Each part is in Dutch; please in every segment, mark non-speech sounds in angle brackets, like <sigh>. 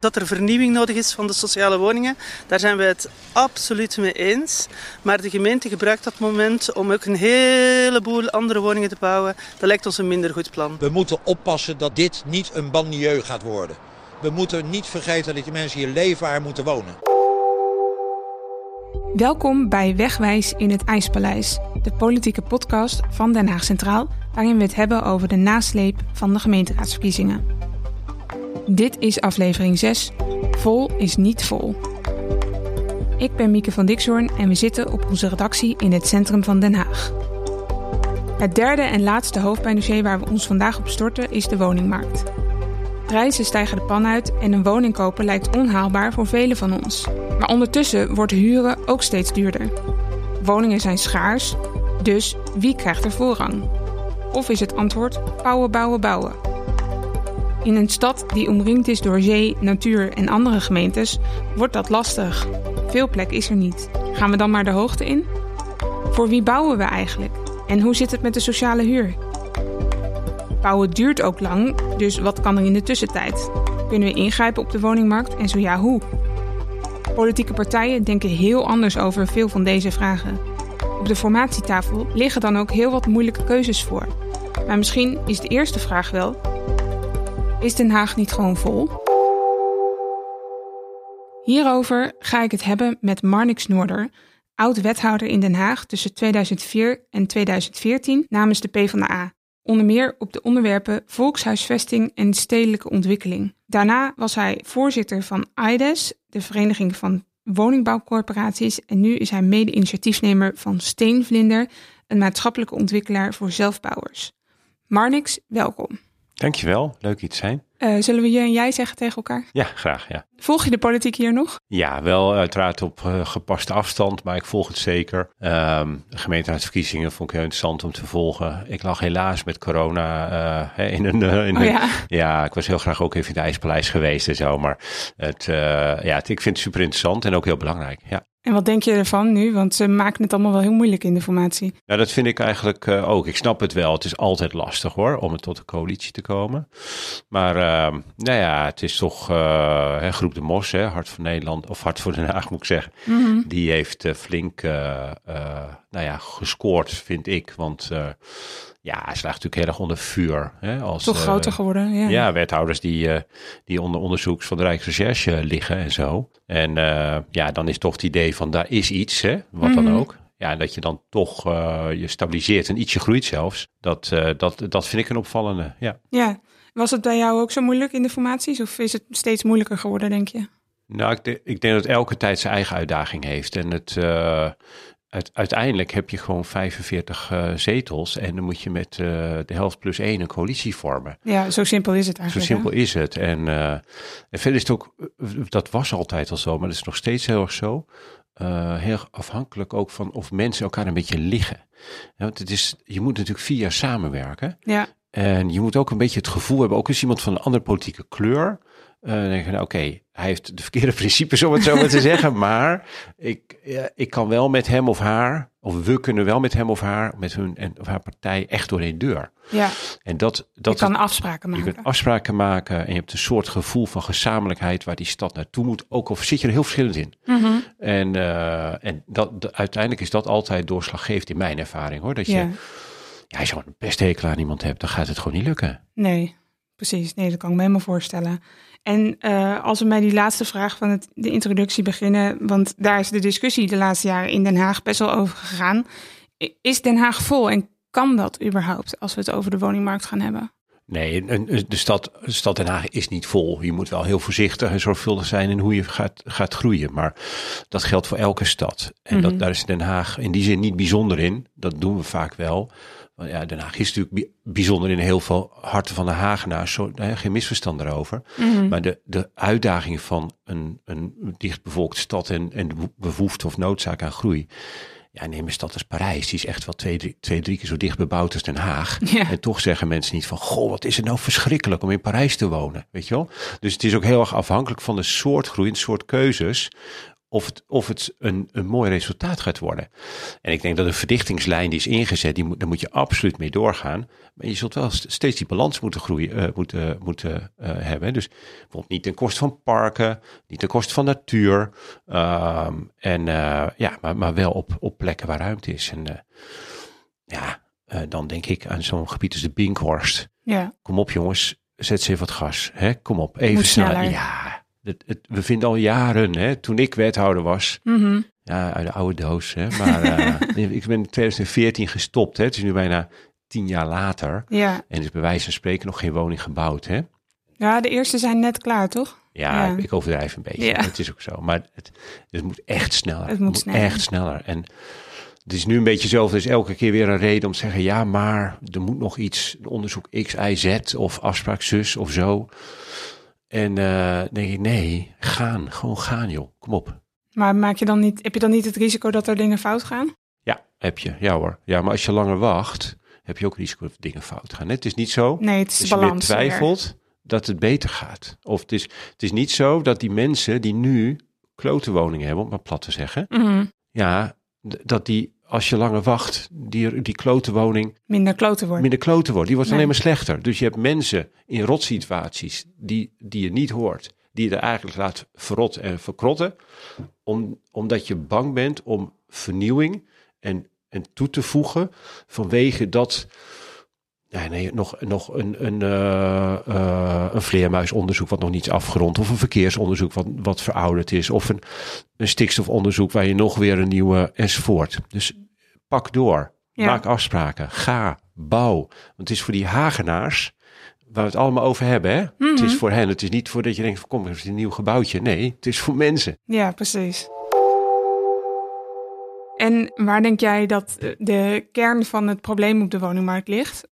Dat er vernieuwing nodig is van de sociale woningen, daar zijn we het absoluut mee eens. Maar de gemeente gebruikt dat moment om ook een heleboel andere woningen te bouwen. Dat lijkt ons een minder goed plan. We moeten oppassen dat dit niet een banlieue gaat worden. We moeten niet vergeten dat die mensen hier leefbaar moeten wonen. Welkom bij Wegwijs in het IJspaleis, de politieke podcast van Den Haag Centraal, waarin we het hebben over de nasleep van de gemeenteraadsverkiezingen. Dit is aflevering 6. Vol is niet vol. Ik ben Mieke van Dixhoorn en we zitten op onze redactie in het centrum van Den Haag. Het derde en laatste hoofdpijndossier waar we ons vandaag op storten is de woningmarkt. Prijzen stijgen de pan uit en een woning kopen lijkt onhaalbaar voor velen van ons. Maar ondertussen wordt huren ook steeds duurder. Woningen zijn schaars, dus wie krijgt er voorrang? Of is het antwoord bouwen, bouwen, bouwen? In een stad die omringd is door zee, natuur en andere gemeentes, wordt dat lastig. Veel plek is er niet. Gaan we dan maar de hoogte in? Voor wie bouwen we eigenlijk? En hoe zit het met de sociale huur? Bouwen duurt ook lang, dus wat kan er in de tussentijd? Kunnen we ingrijpen op de woningmarkt en zo ja, hoe? Politieke partijen denken heel anders over veel van deze vragen. Op de formatietafel liggen dan ook heel wat moeilijke keuzes voor. Maar misschien is de eerste vraag wel: is Den Haag niet gewoon vol? Hierover ga ik het hebben met Marnix Noorder, oud-wethouder in Den Haag tussen 2004 en 2014 namens de PvdA. Onder meer op de onderwerpen volkshuisvesting en stedelijke ontwikkeling. Daarna was hij voorzitter van IDES, de Vereniging van Woningbouwcorporaties, en nu is hij mede-initiatiefnemer van Steenvlinder, een maatschappelijke ontwikkelaar voor zelfbouwers. Marnix, welkom. Dankjewel, leuk iets zijn. Uh, zullen we je en jij zeggen tegen elkaar? Ja, graag, ja. Volg je de politiek hier nog? Ja, wel uiteraard op uh, gepaste afstand, maar ik volg het zeker. Um, de gemeenteraadsverkiezingen vond ik heel interessant om te volgen. Ik lag helaas met corona uh, in een... in oh, ja? ja, ik was heel graag ook even in het IJspaleis geweest en zo, maar het, ja, het, ik vind het super interessant en ook heel belangrijk, ja. En wat denk je ervan nu? Want ze maken het allemaal wel heel moeilijk in de formatie. Nou, dat vind ik eigenlijk ook. Ik snap het wel. Het is altijd lastig hoor, om het tot een coalitie te komen. Maar nou ja, het is toch uh, Groep de Mos, hè, Hart voor Nederland, of Hart voor Den Haag moet ik zeggen. Mm -hmm. Die heeft uh, flink nou ja, gescoord, vind ik. Want ja, hij slaagt natuurlijk heel erg onder vuur. Hè, als, Toch groter geworden, ja. Ja, wethouders die, uh, die onder onderzoeks van de Rijksrecherche liggen en zo. En uh, ja, dan is toch het idee van daar is iets, hè, wat mm -hmm. dan ook. Ja, en dat je dan toch je stabiliseert en ietsje groeit zelfs. Dat, dat, dat vind ik een opvallende, ja. Ja, was het bij jou ook zo moeilijk in de formaties? Of is het steeds moeilijker geworden, denk je? Nou, ik, de, ik denk dat elke tijd zijn eigen uitdaging heeft. En het, uiteindelijk heb je gewoon 45 uh, zetels en dan moet je met uh, de helft plus één een coalitie vormen. Ja, zo simpel is het eigenlijk. Zo simpel hè? is het. En, en verder is het ook, dat was altijd al zo, maar dat is nog steeds heel erg zo. heel afhankelijk ook van of mensen elkaar een beetje liggen. Ja, want het is, je moet natuurlijk vier jaar samenwerken. Ja. En je moet ook een beetje het gevoel hebben, ook als iemand van een andere politieke kleur, uh, dan denk je, nou, oké, okay, hij heeft de verkeerde <laughs> principes om het zo maar te zeggen, maar ik, ja, ik kan wel met hem of haar, of we kunnen wel met hem of haar, met hun en of haar partij echt door één deur. Ja. En dat, dat je kan afspraken maken. Je kunt afspraken maken en je hebt een soort gevoel van gezamenlijkheid waar die stad naartoe moet, ook al zit je er heel verschillend in. Mm -hmm. En, uh, en dat, de, uiteindelijk is dat altijd doorslaggevend in mijn ervaring hoor, dat je, ja, ja als je een best hekel aan iemand hebt, dan gaat het gewoon niet lukken. Nee, precies. Nee, dat kan ik me helemaal voorstellen. En uh, als we met die laatste vraag van het, de introductie beginnen, want daar is de discussie de laatste jaren in Den Haag best wel over gegaan. Is Den Haag vol en kan dat überhaupt als we het over de woningmarkt gaan hebben? Nee, de stad, de stad Den Haag is niet vol. Je moet wel heel voorzichtig en zorgvuldig zijn in hoe je gaat, gaat groeien. Maar dat geldt voor elke stad. En mm -hmm. dat, daar is Den Haag in die zin niet bijzonder in. Dat doen we vaak wel. Want ja, Den Haag is natuurlijk bijzonder in heel veel harten van de Hagenaars. Zo, nou geen misverstand daarover. Mhm. Mm -hmm. Maar de, de uitdaging van een, een dichtbevolkte stad en, en de behoefte of noodzaak aan groei. Ja, neem een stad als Parijs. Die is echt wel twee drie, twee, drie keer zo dicht bebouwd als Den Haag. Ja. En toch zeggen mensen niet van... Goh, wat is het nou verschrikkelijk om in Parijs te wonen. Weet je wel? Dus het is ook heel erg afhankelijk van de soort groei en de soort keuzes of het, of het een, een mooi resultaat gaat worden. En ik denk dat een verdichtingslijn die is ingezet, die moet, daar moet je absoluut mee doorgaan. Maar je zult wel steeds die balans moeten groeien, uh, moeten, moeten uh, hebben. Dus bijvoorbeeld niet ten koste van parken, niet ten koste van natuur. Um, en uh, ja, maar, maar wel op, op plekken waar ruimte is. En ja, dan denk ik aan zo'n gebied als de Binkhorst. Ja. Kom op jongens, zet ze even wat gas. Hè? Kom op, even sneller. Ja, het, het, we vinden al jaren, hè, toen ik wethouder was, mm -hmm. ja, uit de oude doos, hè, maar uh, <laughs> ik ben in 2014 gestopt. Hè, het is nu bijna tien jaar later. Ja. En is bij wijze van spreken nog geen woning gebouwd. Hè? Ja, de eerste zijn net klaar, toch? Ja, ja. ik overdrijf een beetje. Ja. Het is ook zo. Maar het, het moet echt sneller. Het moet, het moet sneller. echt sneller. En het is nu een beetje zo, er is elke keer weer een reden om te zeggen, ja, maar er moet nog iets, onderzoek X, Y, Z of afspraak zus of zo. En uh, denk ik, nee, gaan, gewoon gaan joh, kom op. Maar maak je dan niet, heb je dan niet het risico dat er dingen fout gaan? Ja, heb je, ja hoor. Ja, maar als je langer wacht, heb je ook risico dat dingen fout gaan. Het is niet zo, nee, het is als je balans weer twijfelt, weer. dat het beter gaat. Of het is, het is niet zo dat die mensen die nu klote woningen hebben, om maar plat te zeggen, mm -hmm. ja, dat die als je langer wacht, die, die klote woning minder kloten wordt. Minder kloten wordt. Die wordt nee. alleen maar slechter. Dus je hebt mensen in rotsituaties die, die je niet hoort, die je er eigenlijk laat verrotten en verkrotten, om, omdat je bang bent om vernieuwing en, en toe te voegen vanwege dat. Ja, nee, nog, nog een, een, uh, uh, een vleermuisonderzoek wat nog niet is afgerond. Of een verkeersonderzoek wat, wat verouderd is. Of een, een stikstofonderzoek waar je nog weer een nieuwe enzovoort. Dus pak door. Ja. Maak afspraken. Ga. Bouw. Want het is voor die Hagenaars, waar we het allemaal over hebben. Hè? Mm -hmm. Het is voor hen. Het is niet voor dat je denkt, kom, er is een nieuw gebouwtje. Nee, het is voor mensen. Ja, precies. En waar denk jij dat de kern van het probleem op de woningmarkt ligt?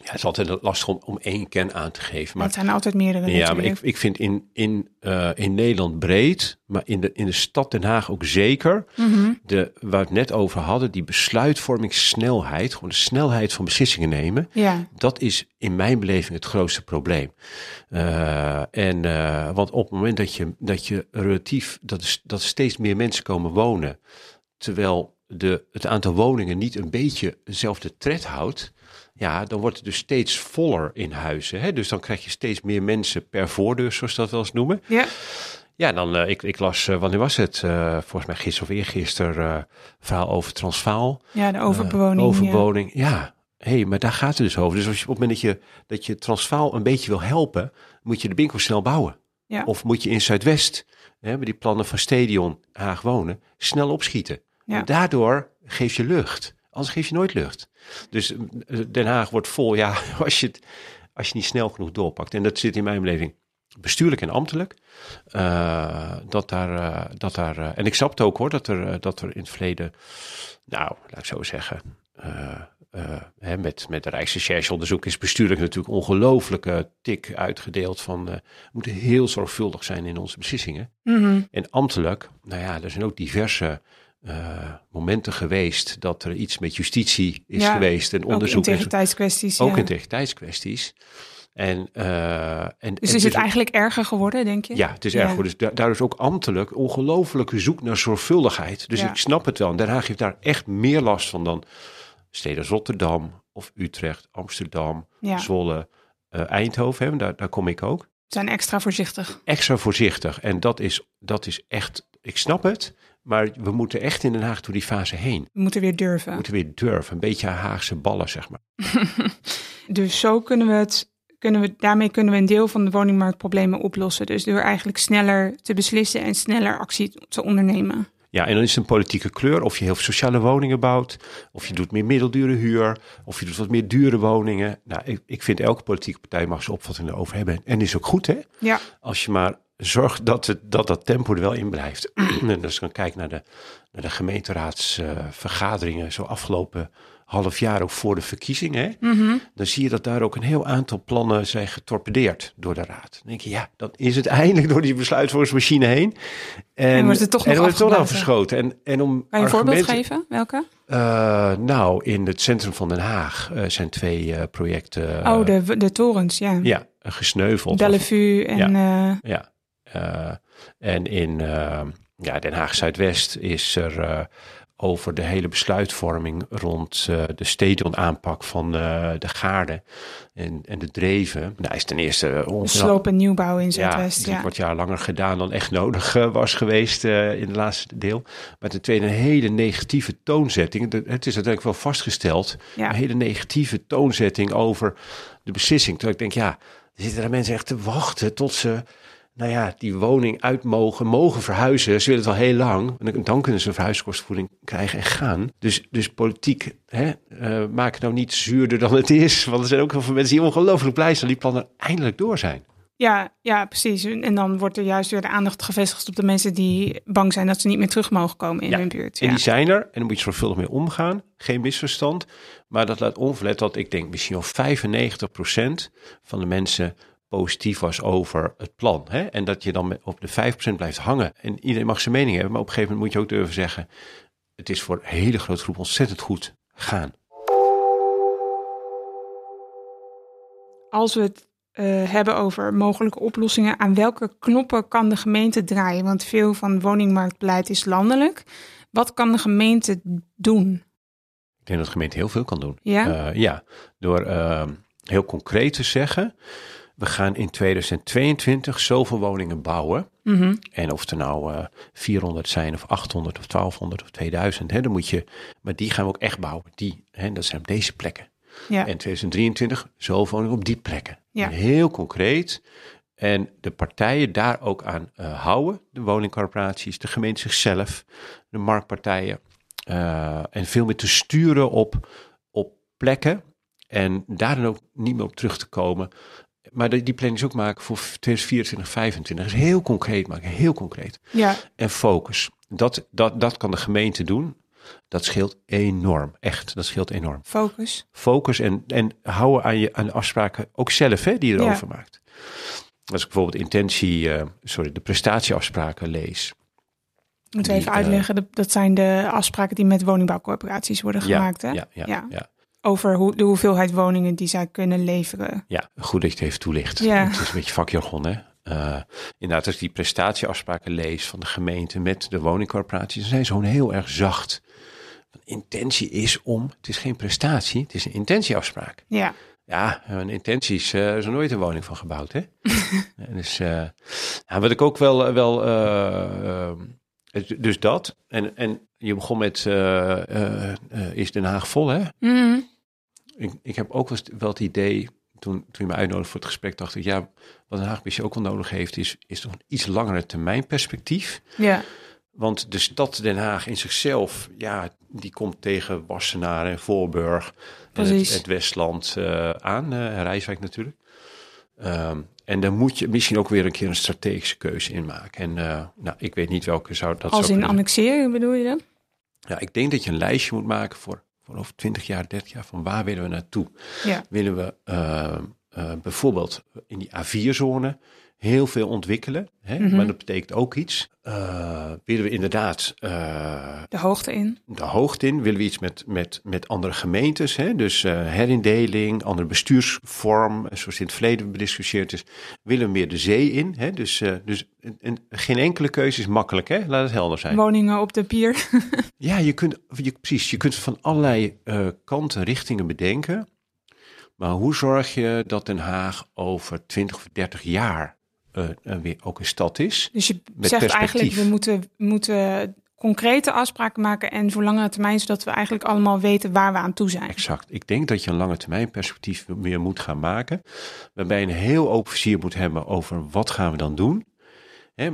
Ja, het is altijd lastig om, om één kern aan te geven. Maar het zijn altijd meerdere. Ja, maar ik, ik vind in, in, uh, in Nederland breed, maar in de, in de stad Den Haag ook zeker, mm -hmm. de, waar we het net over hadden, die besluitvormingssnelheid, gewoon de snelheid van beslissingen nemen, ja. dat is in mijn beleving het grootste probleem. Uh, en, uh, want op het moment dat je, dat je relatief, dat, is, dat steeds meer mensen komen wonen, terwijl de, het aantal woningen niet een beetje dezelfde tred houdt, ja, dan wordt het dus steeds voller in huizen. Hè? Dus dan krijg je steeds meer mensen per voordeur, zoals dat wel eens noemen. Ja. Ja, dan, uh, ik, ik las, uh, wanneer was het? Uh, volgens mij gisteren of eergisteren, verhaal over Transvaal. Ja, de overbewoning. overbewoning, ja. ja. Hé, hey, maar daar gaat het dus over. Dus als je, op het moment dat je, dat je Transvaal een beetje wil helpen, moet je de winkel snel bouwen. Ja. Of moet je in Zuidwest, hè, met die plannen van Stadion Haag wonen, snel opschieten. Ja. En daardoor geef je lucht. Anders geef je nooit lucht. Dus Den Haag wordt vol, ja, <laughs> als je het, als je niet snel genoeg doorpakt. En dat zit in mijn beleving bestuurlijk en ambtelijk. Uh, dat daar, uh, dat daar uh, en ik snap het ook hoor, dat er, dat er in het verleden, nou, laat ik zo zeggen, hè, met, met de Rijksrechercheonderzoek is bestuurlijk natuurlijk ongelooflijke tik uitgedeeld van, we moeten heel zorgvuldig zijn in onze beslissingen. Mm -hmm. En ambtelijk, nou ja, er zijn ook diverse uh, momenten geweest dat er iets met justitie is ja, geweest en onderzoek. Ook integriteitskwesties. Ook ja. integriteitskwesties. En, uh, en, dus en is het eigenlijk erger geworden, denk je? Ja, het is ja. erg geworden. Dus daar is ook ambtelijk ongelooflijke zoek naar zorgvuldigheid. Dus ik snap het wel. En Den Haag heeft daar echt meer last van dan steden als Rotterdam of Utrecht, Amsterdam. Zwolle, uh, Eindhoven. Hè, daar, daar kom ik ook. Zijn extra voorzichtig. Extra voorzichtig. En dat is, dat is echt, ik snap het. Maar we moeten echt in Den Haag door die fase heen. We moeten weer durven. We moeten weer durven. Een beetje Haagse ballen, zeg maar. <laughs> dus zo kunnen we het. Kunnen we, daarmee kunnen we een deel van de woningmarktproblemen oplossen. Dus door eigenlijk sneller te beslissen en sneller actie te ondernemen. Ja, en dan is het een politieke kleur. Of je heel veel sociale woningen bouwt. Of je doet meer middeldure huur. Of je doet wat meer dure woningen. Nou, ik, ik vind elke politieke partij mag zijn opvatting erover hebben. En is ook goed, hè? Ja. Als je maar zorg dat het, dat, dat tempo er wel in blijft. <clears throat> en als ik dan kijk naar de, naar de gemeenteraadsvergaderingen, zo afgelopen half jaar ook voor de verkiezingen, mm -hmm. dan zie je dat daar ook een heel aantal plannen zijn getorpedeerd door de raad. Dan denk je, ja, dan is het <laughs> eindelijk door die besluitvormingsmachine heen. En, en wordt het toch en nog, wordt het toch. En, en om kan je een voorbeeld geven? Welke? Uh, nou, in het centrum van Den Haag uh, zijn twee uh, projecten. oh, de, de torens, ja. Ja, gesneuveld. Bellevue en... Ja. ja. Uh, en in, uh, ja, Den Haag Zuidwest is er uh, over de hele besluitvorming rond uh, de stadionaanpak van uh, de Gaarden en, en de Dreven. Nou, is ten eerste sloop en nieuwbouw in Zuidwest. Ja, ja. wat jaar langer gedaan dan echt nodig was geweest in het laatste deel. Maar ten tweede een hele negatieve toonzetting. Het is uiteindelijk wel vastgesteld. Ja. Een hele negatieve toonzetting over de beslissing. Terwijl ik denk, ja, er zitten er mensen echt te wachten tot ze nou ja, die woning uit mogen, mogen verhuizen. Ze willen het al heel lang. En dan kunnen ze een verhuiskostvergoeding krijgen en gaan. Dus, dus politiek, hè, uh, maak het nou niet zuurder dan het is. Want er zijn ook heel veel mensen die ongelooflijk blij zijn dat die plannen eindelijk door zijn. Ja, ja, precies. En dan wordt er juist weer de aandacht gevestigd op de mensen die bang zijn dat ze niet meer terug mogen komen in ja, hun buurt. En die zijn er en dan moet je zorgvuldig mee omgaan. Geen misverstand. Maar dat laat onverlet dat ik denk misschien wel 95% van de mensen positief was over het plan. Hè? En dat je dan op de 5% blijft hangen. En iedereen mag zijn mening hebben, maar op een gegeven moment moet je ook durven zeggen: het is voor een hele grote groep ontzettend goed gaan. Als we het uh, hebben over mogelijke oplossingen, aan welke knoppen kan de gemeente draaien? Want veel van woningmarktbeleid is landelijk. Wat kan de gemeente doen? Ik denk dat de gemeente heel veel kan doen. Ja, uh, ja door uh, heel concreet te zeggen we gaan in 2022 zoveel woningen bouwen. Mm -hmm. En of er nou uh, 400 zijn, of 800, of 1200, of 2000, hè, dan moet je. Maar die gaan we ook echt bouwen. Die, hè, dat zijn op deze plekken. Ja. En 2023 zoveel woningen op die plekken. Ja. Heel concreet. En de partijen daar ook aan uh, houden. De woningcorporaties, de gemeente zichzelf, de marktpartijen. Uh, en veel meer te sturen op, op plekken. En daar dan ook niet meer op terug te komen. Maar die planning ook maken voor 2024, 2025. Dus heel concreet maken, heel concreet. Ja. En focus. Dat, dat, dat kan de gemeente doen. Dat scheelt enorm. Echt, dat scheelt enorm. Focus. Focus en, en houden aan, je, aan de afspraken, ook zelf, hè, die je erover Ja. maakt. Als ik bijvoorbeeld intentie, uh, sorry, de prestatieafspraken lees. Die, even uh, uitleggen, dat zijn de afspraken die met woningbouwcorporaties worden gemaakt. Hè? Ja, ja, Ja. ja. Over hoe, de hoeveelheid woningen die zij kunnen leveren. Ja, goed dat je het even toelicht. Ja. Het is een beetje vakjargon, hè. Uh, inderdaad, als ik die prestatieafspraken lees van de gemeente met de woningcorporaties, dan zijn ze gewoon heel erg zacht. Intentie is om, het is geen prestatie, het is een intentieafspraak. Ja, Ja, een intenties uh, is er nooit een woning van gebouwd, hè? <laughs> En dus, uh, ja, wat ik ook wel, wel uh, dus dat. En, en je begon met, uh, is Den Haag vol, hè? Mhm. Ik, ik heb ook wel, wel het idee, toen, toen je me uitnodigde voor het gesprek, dacht ik, ja, wat Den Haag misschien ook wel nodig heeft, is, is toch een iets langere termijn perspectief. ja, Want de stad Den Haag in zichzelf, ja, die komt tegen Wassenaar en Voorburg en het, Westland uh, aan, Rijswijk natuurlijk. Um, en dan moet je misschien ook weer een keer een strategische keuze in maken. En uh, nou, ik weet niet welke zou dat als zou in annexeren bedoel je dan? Ja, ik denk dat je een lijstje moet maken voor, voor over 20 jaar, 30 jaar, van waar willen we naartoe? Ja, Willen we uh, uh, bijvoorbeeld in die A4-zone heel veel ontwikkelen, hè? Mhm. maar dat betekent ook iets. Uh, willen we inderdaad uh, de hoogte in. de hoogte in? Willen we iets met, met, met andere gemeentes? Hè? Dus uh, herindeling, andere bestuursvorm, zoals in het verleden bediscussieerd is. Willen we meer de zee in? Hè? Dus, dus en, en geen enkele keuze is makkelijk, hè? laat het helder zijn. Woningen op de pier. <laughs> Ja, je kunt, je, precies, je kunt van allerlei kanten, richtingen bedenken. Maar hoe zorg je dat Den Haag over 20 of 30 jaar weer ook een stad is? Dus je Met zegt eigenlijk, we moeten, moeten concrete afspraken maken en voor langere termijn, zodat we eigenlijk allemaal weten waar we aan toe zijn. Exact. Ik denk dat je een lange termijn perspectief weer moet gaan maken. Waarbij een heel open vizier moet hebben over wat gaan we dan doen.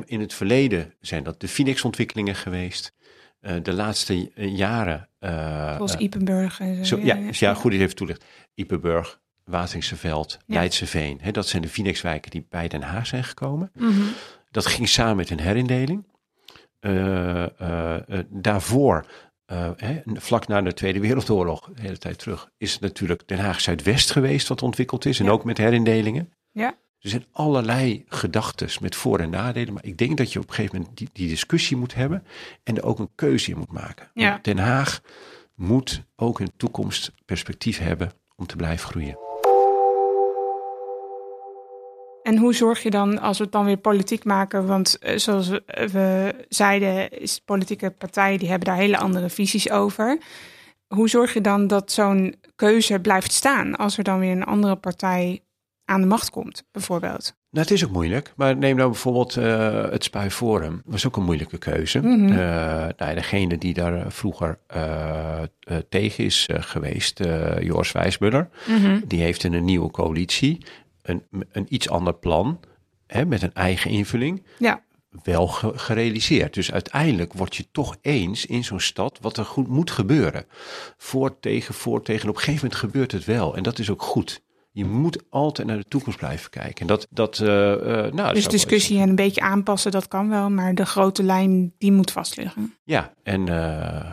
In het verleden zijn dat de Phoenix-ontwikkelingen geweest. Uh, de laatste jaren. Uh, Zoals Ipenburg. En zo, ja, ja, ja, goed, dit even toelicht. Ipenburg, Wateringseveld, Ja. Leidseveen. Hè, dat zijn de Phoenixwijken die bij Den Haag zijn gekomen. Mhm. Dat ging samen met een herindeling. Uh, uh, uh, daarvoor, hè, vlak na de Tweede Wereldoorlog, de hele tijd terug, is het natuurlijk Den Haag Zuidwest geweest wat ontwikkeld is. En Ja. ook met herindelingen. Ja. Er zijn allerlei gedachten met voor- en nadelen. Maar ik denk dat je op een gegeven moment die, die discussie moet hebben. En er ook een keuze in moet maken. Ja. Den Haag moet ook een toekomst perspectief hebben om te blijven groeien. En hoe zorg je dan, als we het dan weer politiek maken, want eh, zoals we, we zeiden, is politieke partijen die hebben daar hele andere visies over. Hoe zorg je dan dat zo'n keuze blijft staan als er dan weer een andere partij aan de macht komt, bijvoorbeeld? Nou, het is ook moeilijk. Maar neem nou bijvoorbeeld uh, het Spui Forum. was ook een moeilijke keuze. Uh, nou, degene die daar vroeger uh, tegen is geweest, Joris Wijsmuller, Mhm. die heeft in een nieuwe coalitie een, een iets ander plan, hè, met een eigen invulling, Ja. wel ge- gerealiseerd. Dus uiteindelijk word je toch eens in zo'n stad wat er goed moet gebeuren. Voor, tegen, voor, tegen. En op een gegeven moment gebeurt het wel. En dat is ook goed. Je moet altijd naar de toekomst blijven kijken. En dat, dat eh, eh, nou, Dus discussie en een beetje aanpassen, dat kan wel, maar de grote lijn, die moet vastliggen. Ja, en eh,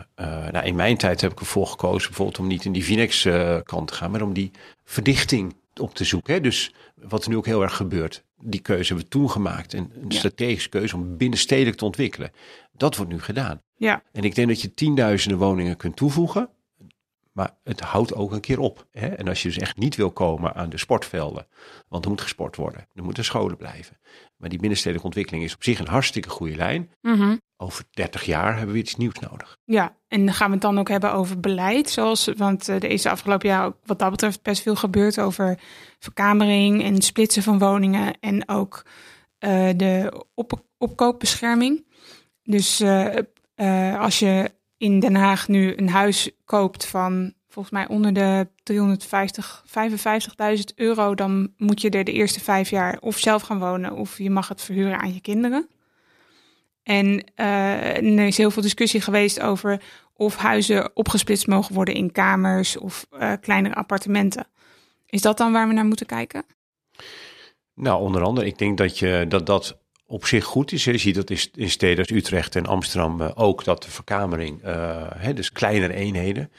nou, in mijn tijd heb ik ervoor gekozen bijvoorbeeld om niet in die Vinex-kant te gaan, maar om die verdichting op te zoeken. Hè? Dus wat er nu ook heel erg gebeurt. Die keuze hebben we toen gemaakt. En een Ja. strategische keuze om binnenstedelijk te ontwikkelen. Dat wordt nu gedaan. Ja, En ik denk dat je tienduizenden woningen kunt toevoegen. Maar het houdt ook een keer op. Hè? En als je dus echt niet wil komen aan de sportvelden. Want er moet gesport worden. Er moeten scholen blijven. Maar die binnenstedelijke ontwikkeling is op zich een hartstikke goede lijn. Mhm. Over 30 jaar hebben we iets nieuws nodig. ja. En dan gaan we het dan ook hebben over beleid, zoals, want eh, er is de afgelopen jaar ook wat dat betreft best veel gebeurd over verkamering en splitsen van woningen en ook eh, de op, opkoopbescherming. Dus eh, als je in Den Haag nu een huis koopt van volgens mij onder de 350, 55.000 euro, dan moet je er de eerste vijf jaar of zelf gaan wonen of je mag het verhuren aan je kinderen. En eh, er is heel veel discussie geweest over of huizen opgesplitst mogen worden in kamers of eh, kleinere appartementen. Is dat dan waar we naar moeten kijken? Nou, onder andere, ik denk dat je, dat, dat op zich goed is. Je ziet dat is- in steden als Utrecht en Amsterdam eh, ook dat de verkamering, eh, hè, dus kleinere eenheden,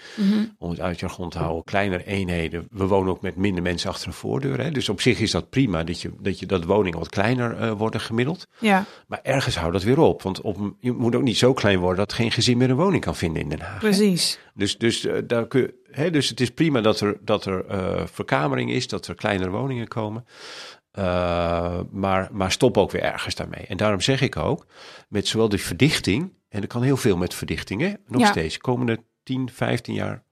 om het uit jargon te houden, kleinere eenheden. We wonen ook met minder mensen achter een voordeur. Hè, dus op zich is dat prima dat je dat, je, dat woningen wat kleiner eh, worden gemiddeld. Ja, Maar ergens houdt dat weer op. Want op, je moet ook niet zo klein worden dat geen gezin meer een woning kan vinden in Den Haag. hè. precies. Dus, dus, daar kun je, hè, dus het is prima dat er, dat er verkamering is, dat er kleinere woningen komen. Eh, maar, maar stop ook weer ergens daarmee. En daarom zeg ik ook, met zowel de verdichting, en er kan heel veel met verdichtingen, nog Ja. steeds, de komende 10, 15 jaar,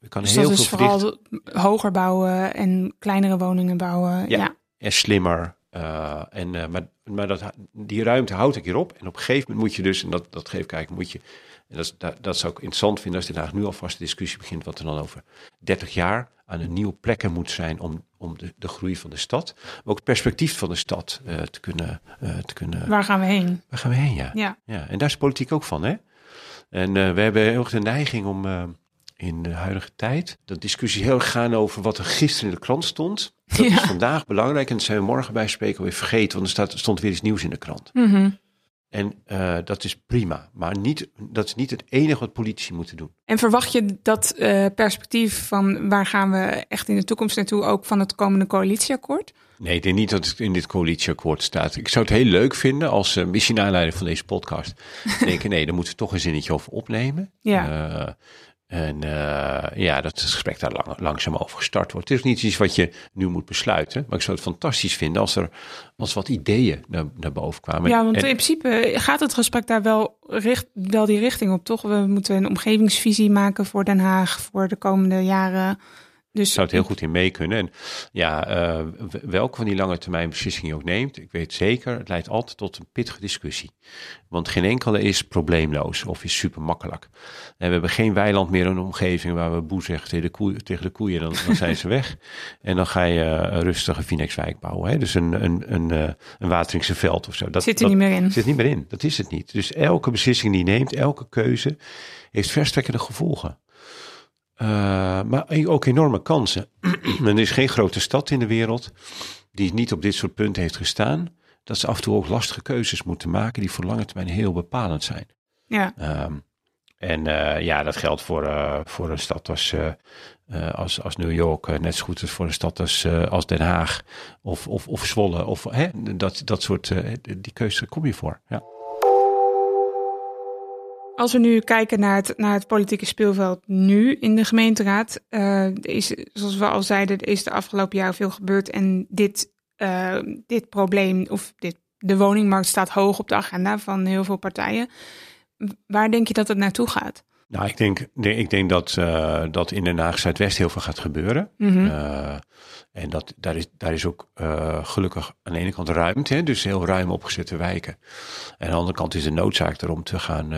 er kan Dus heel dat veel is vooral hoger bouwen en kleinere woningen bouwen. Ja. Ja, en slimmer. eh, en, eh, maar maar dat, die ruimte houdt een keer op. En op een gegeven moment moet je dus, en dat, dat geef ik eigenlijk, moet je, en dat, dat, dat zou ik interessant vinden als Den Haag nu alvast de discussie begint, wat er dan over 30 jaar aan een nieuwe plekken moet zijn om, om de, de groei van de stad, maar ook het perspectief van de stad eh, te kunnen, eh, te kunnen. Waar gaan we heen? Waar gaan we heen, ja? Ja, Ja, en daar is politiek ook van, hè? En eh, we hebben heel erg de neiging om in de huidige tijd dat discussie heel erg gaan over wat er gisteren in de krant stond. Dat is vandaag belangrijk en dat zijn we morgen bij spreken alweer vergeten, want er staat, stond weer iets nieuws in de krant. Mhm. En eh, dat is prima, maar niet, dat is niet het enige wat politici moeten doen. En verwacht je dat eh, perspectief van waar gaan we echt in de toekomst naartoe ook van het komende coalitieakkoord? Nee, ik denk niet dat het in dit coalitieakkoord staat. Ik zou het heel leuk vinden als uh, misschien naar aanleiding van deze podcast <laughs> denken, nee, daar moeten we toch een zinnetje over opnemen. Ja. En uh, ja, dat het gesprek daar lang, langzaam over gestart wordt. Het is niet iets wat je nu moet besluiten. Maar ik zou het fantastisch vinden als er als wat ideeën naar, naar boven kwamen. Ja, want en, in principe gaat het gesprek daar wel, richt, wel die richting op, toch? We moeten een omgevingsvisie maken voor Den Haag voor de komende jaren. Dus zou het heel goed in mee kunnen. En ja, uh, welke van die lange termijn beslissingen je ook neemt, ik weet zeker, het leidt altijd tot een pittige discussie. Want geen enkele is probleemloos of is super makkelijk. En we hebben geen weiland meer in een omgeving waar we boe zeggen tegen de, koe, tegen de koeien, dan, dan zijn ze weg. <laughs> En dan ga je een rustige Phoenixwijk bouwen. Hè? Dus een, een, een, een Wateringse veld of zo. Dat zit er niet meer in. Zit niet meer in, dat is het niet. Dus elke beslissing die je neemt, elke keuze, heeft verstrekkende gevolgen. Uh, maar ook enorme kansen. <clears throat> er is geen grote stad in de wereld die niet op dit soort punten heeft gestaan. Dat ze af en toe ook lastige keuzes moeten maken die voor lange termijn heel bepalend zijn. Ja. Um, en uh, ja, dat geldt voor, uh, voor een stad als, als, als New York, net zo goed als voor een stad als, als Den Haag of, of, of Zwolle. Of, hè, dat, dat soort, die keuze kom je voor. Ja. Als we nu kijken naar het, naar het politieke speelveld nu in de gemeenteraad, uh, is, zoals we al zeiden, is de afgelopen jaren veel gebeurd. En dit eh, dit probleem of dit, de woningmarkt staat hoog op de agenda van heel veel partijen. Waar denk je dat het naartoe gaat? Nou, ik denk, ik denk dat, uh, dat in Den Haag Zuidwest heel veel gaat gebeuren. Mhm. Uh, en dat, daar, is, daar is ook uh, gelukkig aan de ene kant ruimte, hè, dus heel ruim opgezette wijken. En aan de andere kant is de noodzaak erom te gaan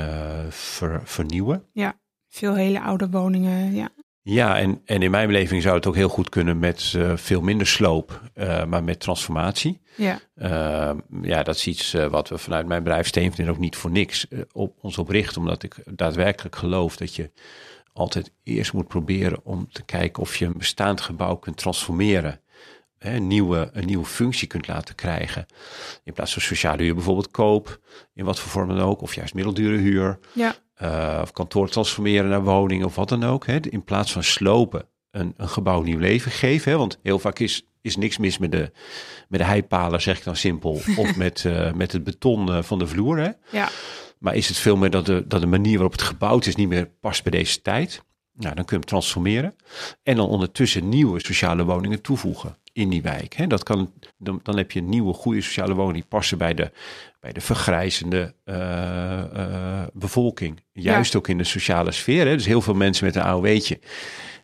ver, vernieuwen. Ja, veel hele oude woningen, ja. Ja, en, en in mijn beleving zou het ook heel goed kunnen met uh, veel minder sloop, uh, maar met transformatie. Ja, uh, ja dat is iets wat we vanuit mijn bedrijf Steenverdien ook niet voor niks op ons op richten. Omdat ik daadwerkelijk geloof dat je altijd eerst moet proberen om te kijken of je een bestaand gebouw kunt transformeren. Hè, een, nieuwe, een nieuwe functie kunt laten krijgen. In plaats van sociale huur bijvoorbeeld koop, in wat voor vorm dan ook. Of juist middeldure huur. ja. Uh, of kantoor transformeren naar woning of wat dan ook. Hè. In plaats van slopen een, een gebouw nieuw leven geven. Hè. Want heel vaak is, is niks mis met de, met de heipalen, zeg ik dan simpel. <laughs> of met, uh, met het beton uh, van de vloer. Hè. ja. Maar is het veel meer dat de, dat de manier waarop het gebouwd is niet meer past bij deze tijd. Nou, dan kun je hem transformeren. En dan ondertussen nieuwe sociale woningen toevoegen in die wijk. Hè. Dat kan, dan, dan heb je nieuwe, goede sociale woningen die passen bij de, bij de vergrijzende uh, uh, bevolking. Juist ja. ook in de sociale sfeer. Hè. Dus heel veel mensen met een AOW'tje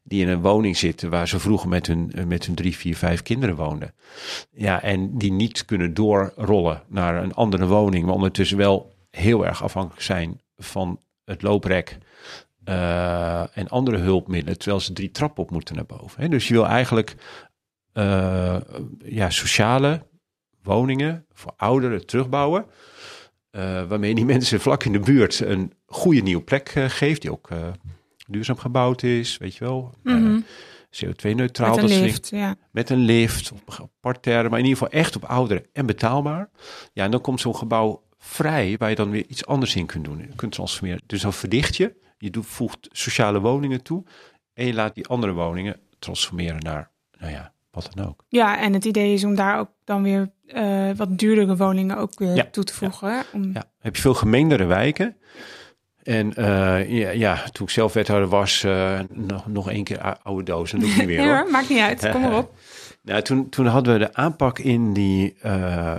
die in een woning zitten waar ze vroeger met hun, met hun drie, vier, vijf kinderen woonden. Ja, en die niet kunnen doorrollen naar een andere woning, maar ondertussen wel heel erg afhankelijk zijn van het looprek. Uh, en andere hulpmiddelen, terwijl ze drie trappen op moeten naar boven. Hè. Dus je wil eigenlijk uh, ja, sociale woningen voor ouderen terugbouwen. Uh, waarmee die <laughs> mensen vlak in de buurt een goede nieuwe plek uh, geeft. Die ook duurzaam gebouwd is, weet je wel. Mm -hmm. CO2-neutraal. Met een lift, ja. Met een lift, op parterre. Maar in ieder geval echt op ouderen en betaalbaar. Ja, en dan komt zo'n gebouw vrij waar je dan weer iets anders in kunt doen. Je kunt transformeren. Dus dan verdicht je. Je doet, voegt sociale woningen toe. En je laat die andere woningen transformeren naar, nou ja, wat dan ook. Ja, en het idee is om daar ook dan weer uh, wat duurdere woningen ook weer ja, toe te voegen. Ja, om... ja. heb je veel gemengdere wijken. En uh, ja, ja, toen ik zelf wethouder was, uh, nog, nog één keer oude doos. Dat doe ik niet meer. <laughs> hoor, maakt niet uit. Kom maar op. <laughs> nou, toen, toen hadden we de aanpak in die,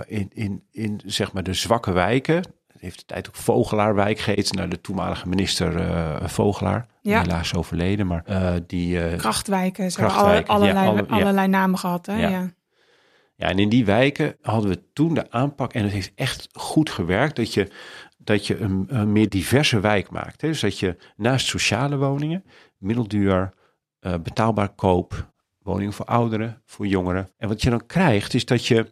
in, in, in zeg maar de zwakke wijken. Heeft de tijd ook Vogelaarwijk geheten naar de toenmalige minister Vogelaar. Ja. Helaas overleden, maar die... krachtwijken, ze krachtwijken, alle, allerlei, ja, alle, allerlei namen gehad, hè? Ja. ja. Ja, en in die wijken hadden we toen de aanpak, en het heeft echt goed gewerkt, dat je, dat je een, een meer diverse wijk maakt. Hè? Dus dat je naast sociale woningen, middelduur, uh, betaalbaar koop, woningen voor ouderen, voor jongeren. En wat je dan krijgt, is dat je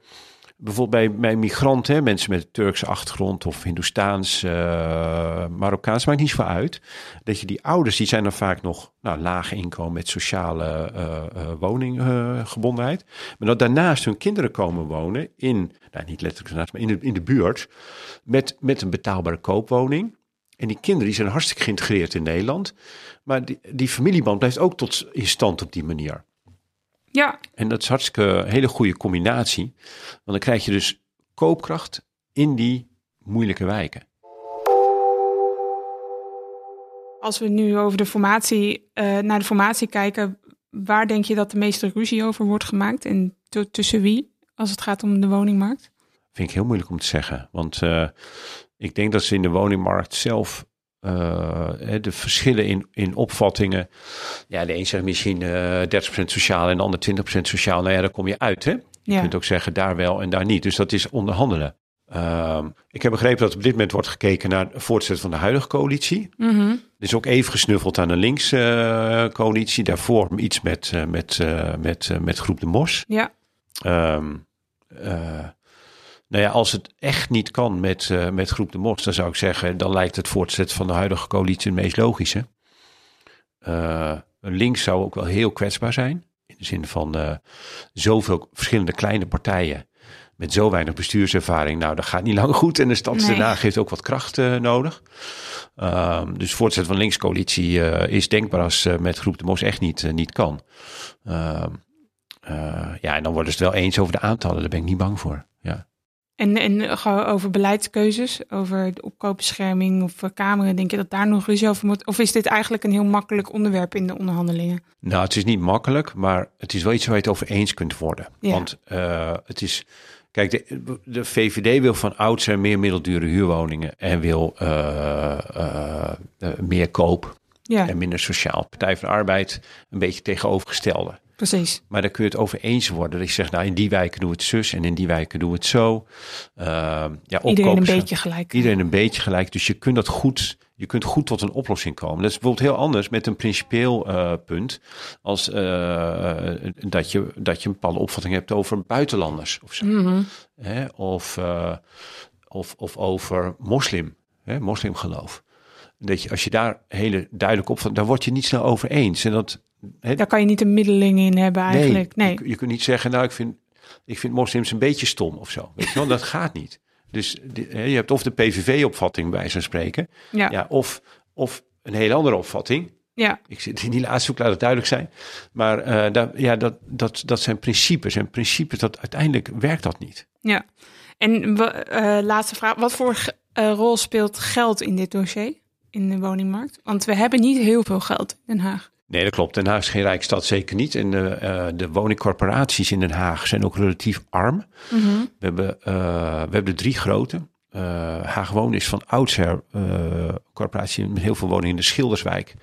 bijvoorbeeld bij, migranten, mensen met Turkse achtergrond of Hindoestaans, uh, Marokkaans, maakt niet zoveel uit. Dat je die ouders, die zijn dan vaak nog nou, laag inkomen met sociale uh, uh, woninggebondenheid. maar dat daarnaast hun kinderen komen wonen in, nou niet letterlijk daarnaast, maar in de, in de buurt, met, met een betaalbare koopwoning. En die kinderen die zijn hartstikke geïntegreerd in Nederland. Maar die, die familieband blijft ook tot in stand op die manier. Ja. En dat is hartstikke een hele goede combinatie. Want dan krijg je dus koopkracht in die moeilijke wijken. Als we nu over de formatie, uh, naar de formatie kijken, waar denk je dat de meeste ruzie over wordt gemaakt? En tussen wie, als het gaat om de woningmarkt? Vind ik heel moeilijk om te zeggen. Want uh, ik denk dat ze in de woningmarkt zelf uh, de verschillen in, in opvattingen. Ja, de een zegt misschien uh, 30% sociaal en de ander 20% sociaal. Nou ja, daar kom je uit. Hè? Je ja. kunt ook zeggen daar wel en daar niet. Dus dat is onderhandelen. Uh, ik heb begrepen dat op dit moment wordt gekeken naar het voortzetten van de huidige coalitie. Mm -hmm. Er is ook even gesnuffeld aan de linkse uh, coalitie. Daarvoor iets met, met, met, met Groep de Mos. Ja. Um, nou ja, als het echt niet kan met, uh, met Groep de Mos, dan zou ik zeggen, dan lijkt het voortzetten van de huidige coalitie het meest logische. Uh, links zou ook wel heel kwetsbaar zijn. In de zin van uh, zoveel verschillende kleine partijen met zo weinig bestuurservaring. Nou, dat gaat niet lang goed. En de stad nee. Haag heeft ook wat kracht nodig. Um, dus voortzetten van linkscoalitie is denkbaar als met Groep de Mos echt niet, niet kan. ja, en dan worden ze het wel eens over de aantallen. Daar ben ik niet bang voor. Ja. En, en over beleidskeuzes, over de opkoopbescherming of kameren, denk je dat daar nog ruzie over moet? Of is dit eigenlijk een heel makkelijk onderwerp in de onderhandelingen? Nou, het is niet makkelijk, maar het is wel iets waar je het over eens kunt worden. Ja. Want uh, het is. Kijk, de, de, VVD wil van oudsher meer middeldure huurwoningen en wil uh, uh, meer koop Ja, en minder sociaal. Partij van de Arbeid een beetje tegenovergestelde. Precies. Maar daar kun je het over eens worden. Dat je zegt, nou in die wijken doen we het zus en in die wijken doen we het zo. Uh, ja, Iedereen een beetje gelijk. Iedereen een beetje gelijk. Dus je kunt dat goed, je kunt goed tot een oplossing komen. Dat is bijvoorbeeld heel anders met een principieel eh, punt. Als eh, dat, je, dat je een bepaalde opvatting hebt over buitenlanders of zo. Mhm. Hè? Of, of, of over moslim, hè? moslimgeloof. Dat je, als je daar hele duidelijk opvatting, daar word je niet snel over eens. En dat, Daar kan je niet een middeling in hebben eigenlijk. Nee. Je, je kunt niet zeggen, nou, ik vind, ik vind moslims een beetje stom of zo. Weet je wel, dat gaat niet. Dus je hebt of de PVV-opvatting bij zo'n spreken, Ja. ja, of, of een hele andere opvatting. ja. Ik zit in die laatste hoek, laat het duidelijk zijn. Maar eh, dat, ja, dat, dat, dat zijn principes. En principes, dat, uiteindelijk werkt dat niet. Ja. En eh, laatste vraag. Wat voor eh, rol speelt geld in dit dossier? In de woningmarkt? Want we hebben niet heel veel geld in Den Haag. Nee, dat klopt. Den Haag is geen rijkstad, zeker niet. En de, eh, de woningcorporaties in Den Haag zijn ook relatief arm. We, hebben, eh, we hebben er drie grote. Eh Haag Wonen is van oudsher eh corporatie met heel veel woningen in de Schilderswijk.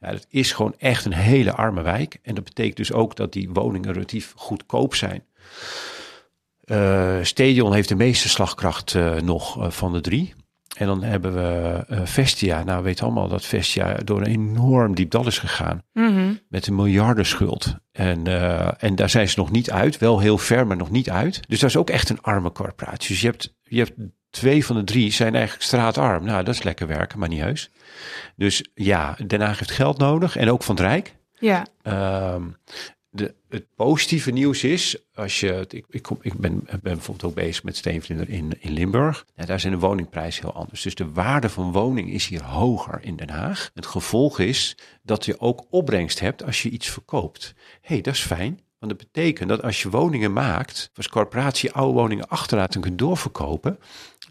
Ja, dat is gewoon echt een hele arme wijk. En dat betekent dus ook dat die woningen relatief goedkoop zijn. Eh Stadion heeft de meeste slagkracht eh, nog eh, van de drie. En dan hebben we eh, Vestia. Nou, we weten allemaal dat Vestia door een enorm diep dal is gegaan Mhm. met een miljardenschuld. En, eh, en daar zijn ze nog niet uit. Wel heel ver, maar nog niet uit. Dus dat is ook echt een arme corporatie. Dus je hebt, je hebt twee van de drie zijn eigenlijk straatarm. Nou, dat is lekker werken, maar niet heus. Dus ja, Den Haag heeft geld nodig. En ook van het Rijk. Ja. Ehm, de, het positieve nieuws is, als je, ik, ik, kom, ik ben, ben bijvoorbeeld ook bezig met steenvlinder in, in Limburg. Ja, daar zijn de woningprijzen heel anders. Dus de waarde van woning is hier hoger in Den Haag. Het gevolg is dat je ook opbrengst hebt als je iets verkoopt. Hé, hey, dat is fijn. Want dat betekent dat als je woningen maakt, als corporatie oude woningen achterlaat en kunt doorverkopen,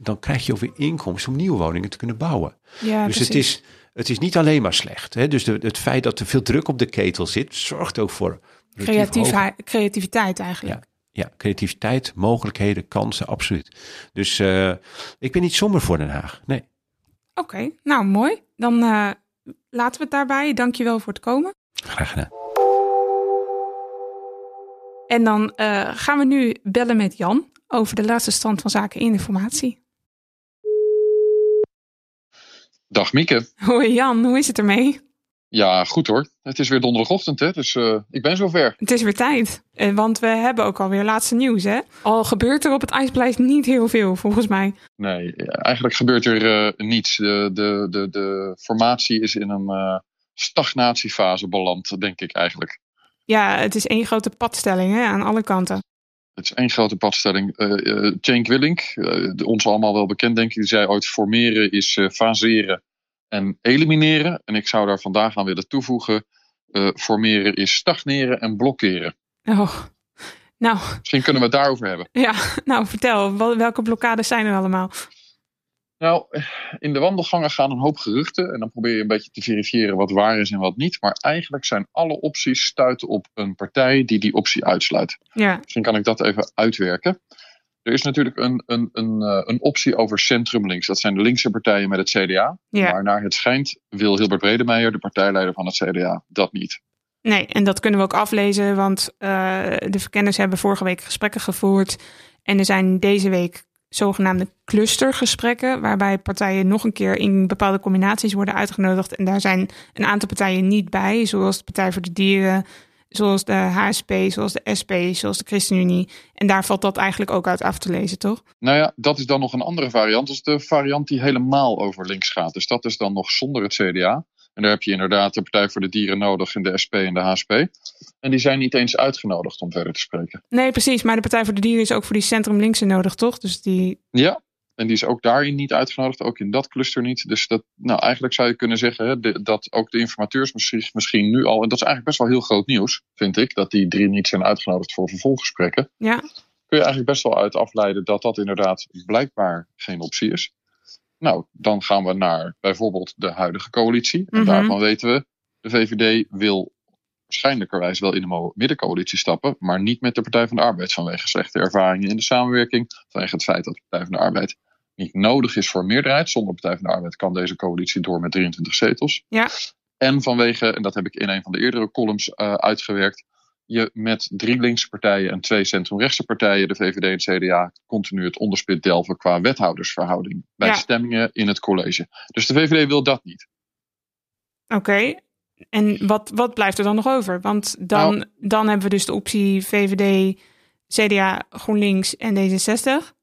dan krijg je ook weer inkomsten om nieuwe woningen te kunnen bouwen. Ja, dus het precies. is, het is niet alleen maar slecht. Hè? Dus de, het feit dat er veel druk op de ketel zit, zorgt ook voor Creatief, creativiteit eigenlijk. ja, creativiteit, mogelijkheden, kansen, absoluut. Dus eh, ik ben niet somber voor Den Haag. Nee. Oké, nou mooi. Dan eh, laten we het daarbij. Dankjewel voor het komen. Graag gedaan. En dan eh, gaan we nu bellen met Jan over de laatste stand van zaken in informatie. Dag Mieke. Hoi Jan, hoe is het ermee? Ja, goed hoor. Het is weer donderdagochtend, hè? dus eh, ik ben zover. Het is weer tijd, Eh, want we hebben ook alweer laatste nieuws hè. Al gebeurt er op het ijspaleis niet heel veel volgens mij. Nee, eigenlijk gebeurt er eh, niets. De, de, de, de formatie is in een stagnatiefase beland, denk ik eigenlijk. Ja, het is één grote padstelling hè, aan alle kanten. Het is één grote padstelling. Eh Cenk Willink, eh, ons allemaal wel bekend denk ik, die zei ooit formeren is faseren en elimineren. En ik zou daar vandaag aan willen toevoegen, formeren is stagneren en blokkeren. Oh, nou Misschien kunnen we het daarover hebben. ja, nou vertel, wel- welke blokkades zijn er allemaal? Nou, in de wandelgangen gaan een hoop geruchten. En dan probeer je een beetje te verifiëren wat waar is en wat niet. Maar eigenlijk zijn alle opties stuiten op een partij die die optie uitsluit. Ja, Misschien kan ik dat even uitwerken. Er is natuurlijk een, een, een, eh, een optie over centrum links. Dat zijn de linkse partijen met het CDA. ja. Maar naar het schijnt wil Hilbert Bredemeijer, de partijleider van het CDA, dat niet. Nee, en dat kunnen we ook aflezen, want eh, de verkenners hebben vorige week gesprekken gevoerd. En er zijn deze week zogenaamde clustergesprekken, waarbij partijen nog een keer in bepaalde combinaties worden uitgenodigd. En daar zijn een aantal partijen niet bij, zoals de Partij voor de Dieren, zoals de HSP, zoals de SP, zoals de ChristenUnie. En daar valt dat eigenlijk ook uit af te lezen, toch? Nou ja, dat is dan nog een andere variant. Dat is de variant die helemaal over links gaat. Dus dat is dan nog zonder het CDA. En daar heb je inderdaad de Partij voor de Dieren nodig en de SP en de HSP. En die zijn niet eens uitgenodigd om verder te spreken. Nee, precies. Maar de Partij voor de Dieren is ook voor die centrum-linkse nodig, toch? Dus die. Ja, en die is ook daarin niet uitgenodigd, ook in dat cluster niet. Dus dat, nou, eigenlijk zou je kunnen zeggen hè, de- dat ook de informateurs misschien, misschien nu al, en dat is eigenlijk best wel heel groot nieuws, vind ik, dat die drie niet zijn uitgenodigd voor vervolggesprekken. Ja, Kun kun je eigenlijk best wel uit afleiden dat dat inderdaad blijkbaar geen optie is. Nou, dan gaan we naar bijvoorbeeld de huidige coalitie. En Mhm. daarvan weten we, de VVD wil waarschijnlijkerwijs wel in de middencoalitie stappen, maar niet met de Partij van de Arbeid vanwege slechte ervaringen in de samenwerking, vanwege het feit dat de Partij van de Arbeid niet nodig is voor meerderheid. Zonder de Partij van de Arbeid kan deze coalitie door met 23 zetels. Ja. En vanwege, en dat heb ik in een van de eerdere columns eh, uitgewerkt, je met drie linkse partijen en twee centrumrechtse partijen, de VVD en CDA, continu het onderspit delven qua wethoudersverhouding bij Ja. stemmingen in het college. Dus de VVD wil dat niet. Oké. En wat, wat blijft er dan nog over? Want dan, Nou- dan hebben we dus de optie VVD, CDA, GroenLinks en D66.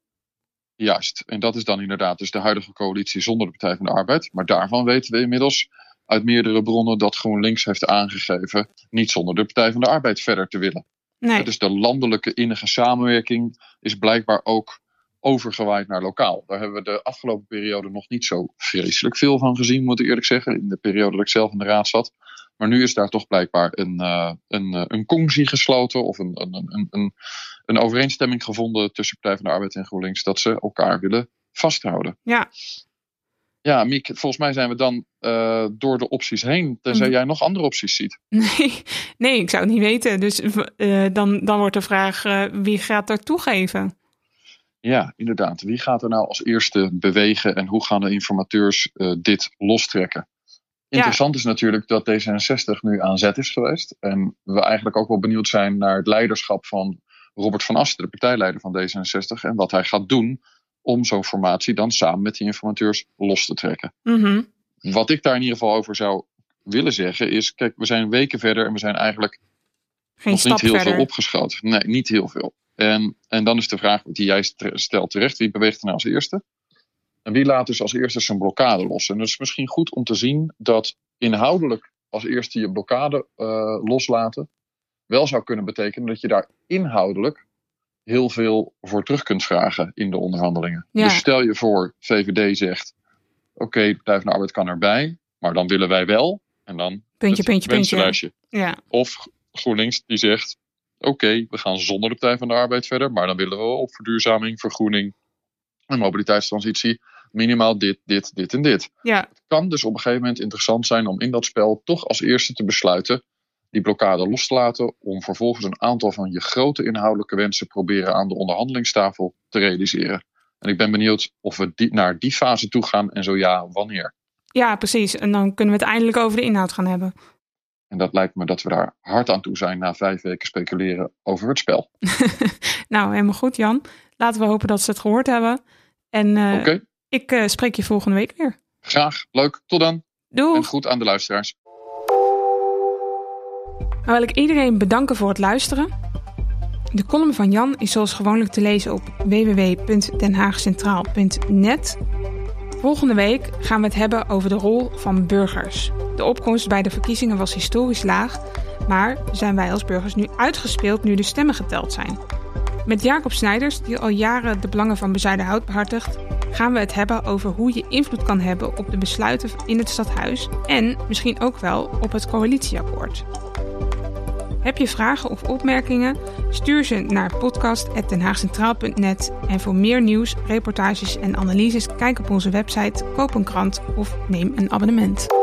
Juist. En dat is dan inderdaad dus de huidige coalitie zonder de Partij van de Arbeid. Maar daarvan weten we inmiddels uit meerdere bronnen dat GroenLinks heeft aangegeven niet zonder de Partij van de Arbeid verder te willen. Nee. Dus de landelijke innige samenwerking is blijkbaar ook overgewaaid naar lokaal. Daar hebben we de afgelopen periode nog niet zo vreselijk veel van gezien, moet ik eerlijk zeggen. In de periode dat ik zelf in de raad zat. Maar nu is daar toch blijkbaar een, eh een, eh, een congsie gesloten of een, een, een, een, een overeenstemming gevonden tussen Partij van de Arbeid en GroenLinks dat ze elkaar willen vasthouden. Ja. Ja, Miek, volgens mij zijn we dan eh, door de opties heen. Tenzij Mhm. jij nog andere opties ziet. <laughs> Nee, nee, ik zou het niet weten. Dus eh, dan, dan wordt de vraag, eh, wie gaat er toegeven? Ja, inderdaad. Wie gaat er nou als eerste bewegen en hoe gaan de informateurs dit lostrekken? Interessant is natuurlijk dat D66 nu aan zet is geweest. En we eigenlijk ook wel benieuwd zijn naar het leiderschap van Robert van Asten, de partijleider van D66. En wat hij gaat doen om zo'n formatie dan samen met die informateurs los te trekken. Mhm. Wat ik daar in ieder geval over zou willen zeggen is, kijk, we zijn weken verder en we zijn eigenlijk Geen nog niet heel verder. veel opgeschoten. Nee, niet heel veel. En, en dan is de vraag die jij st- stelt terecht, wie beweegt er nou als eerste? En wie laat dus als eerste zijn blokkade los? En het is misschien goed om te zien dat inhoudelijk als eerste je blokkade eh, loslaten wel zou kunnen betekenen dat je daar inhoudelijk heel veel voor terug kunt vragen in de onderhandelingen. Ja. Dus stel je voor, VVD zegt, oké, de Partij van de Arbeid kan erbij, maar dan willen wij wel. En dan Puntje, puntje, puntje. Ja, Of GroenLinks die zegt: Oké, we gaan zonder de Partij van de Arbeid verder, maar dan willen we op verduurzaming, vergroening en mobiliteitstransitie minimaal dit, dit, dit en dit. ja, Het kan dus op een gegeven moment interessant zijn om in dat spel toch als eerste te besluiten die blokkade los te laten, om vervolgens een aantal van je grote inhoudelijke wensen proberen aan de onderhandelingstafel te realiseren. En ik ben benieuwd of we die, naar die fase toe gaan en zo ja, wanneer. ja, precies. En dan kunnen we het eindelijk over de inhoud gaan hebben. En dat lijkt me dat we daar hard aan toe zijn na vijf weken speculeren over het spel. <laughs> Nou, helemaal goed, Jan. Laten we hopen dat ze het gehoord hebben. En eh, ik eh, spreek je volgende week weer. graag. Leuk. Tot dan. En Doeg! goed aan de luisteraars. Nou wil ik iedereen bedanken voor het luisteren. De column van Jan is zoals gewoonlijk te lezen op www.denhaagcentraal.net. Volgende week gaan we het hebben over de rol van burgers. De opkomst bij de verkiezingen was historisch laag, maar zijn wij als burgers nu uitgespeeld nu de stemmen geteld zijn? Met Jacob Snijders, die al jaren de belangen van Bezuidenhout behartigt, gaan we het hebben over hoe je invloed kan hebben op de besluiten in het stadhuis en misschien ook wel op het coalitieakkoord. Heb je vragen of opmerkingen? Stuur ze naar podcast.denhaagcentraal.net. En voor meer nieuws, reportages en analyses kijk op onze website, koop een krant of neem een abonnement.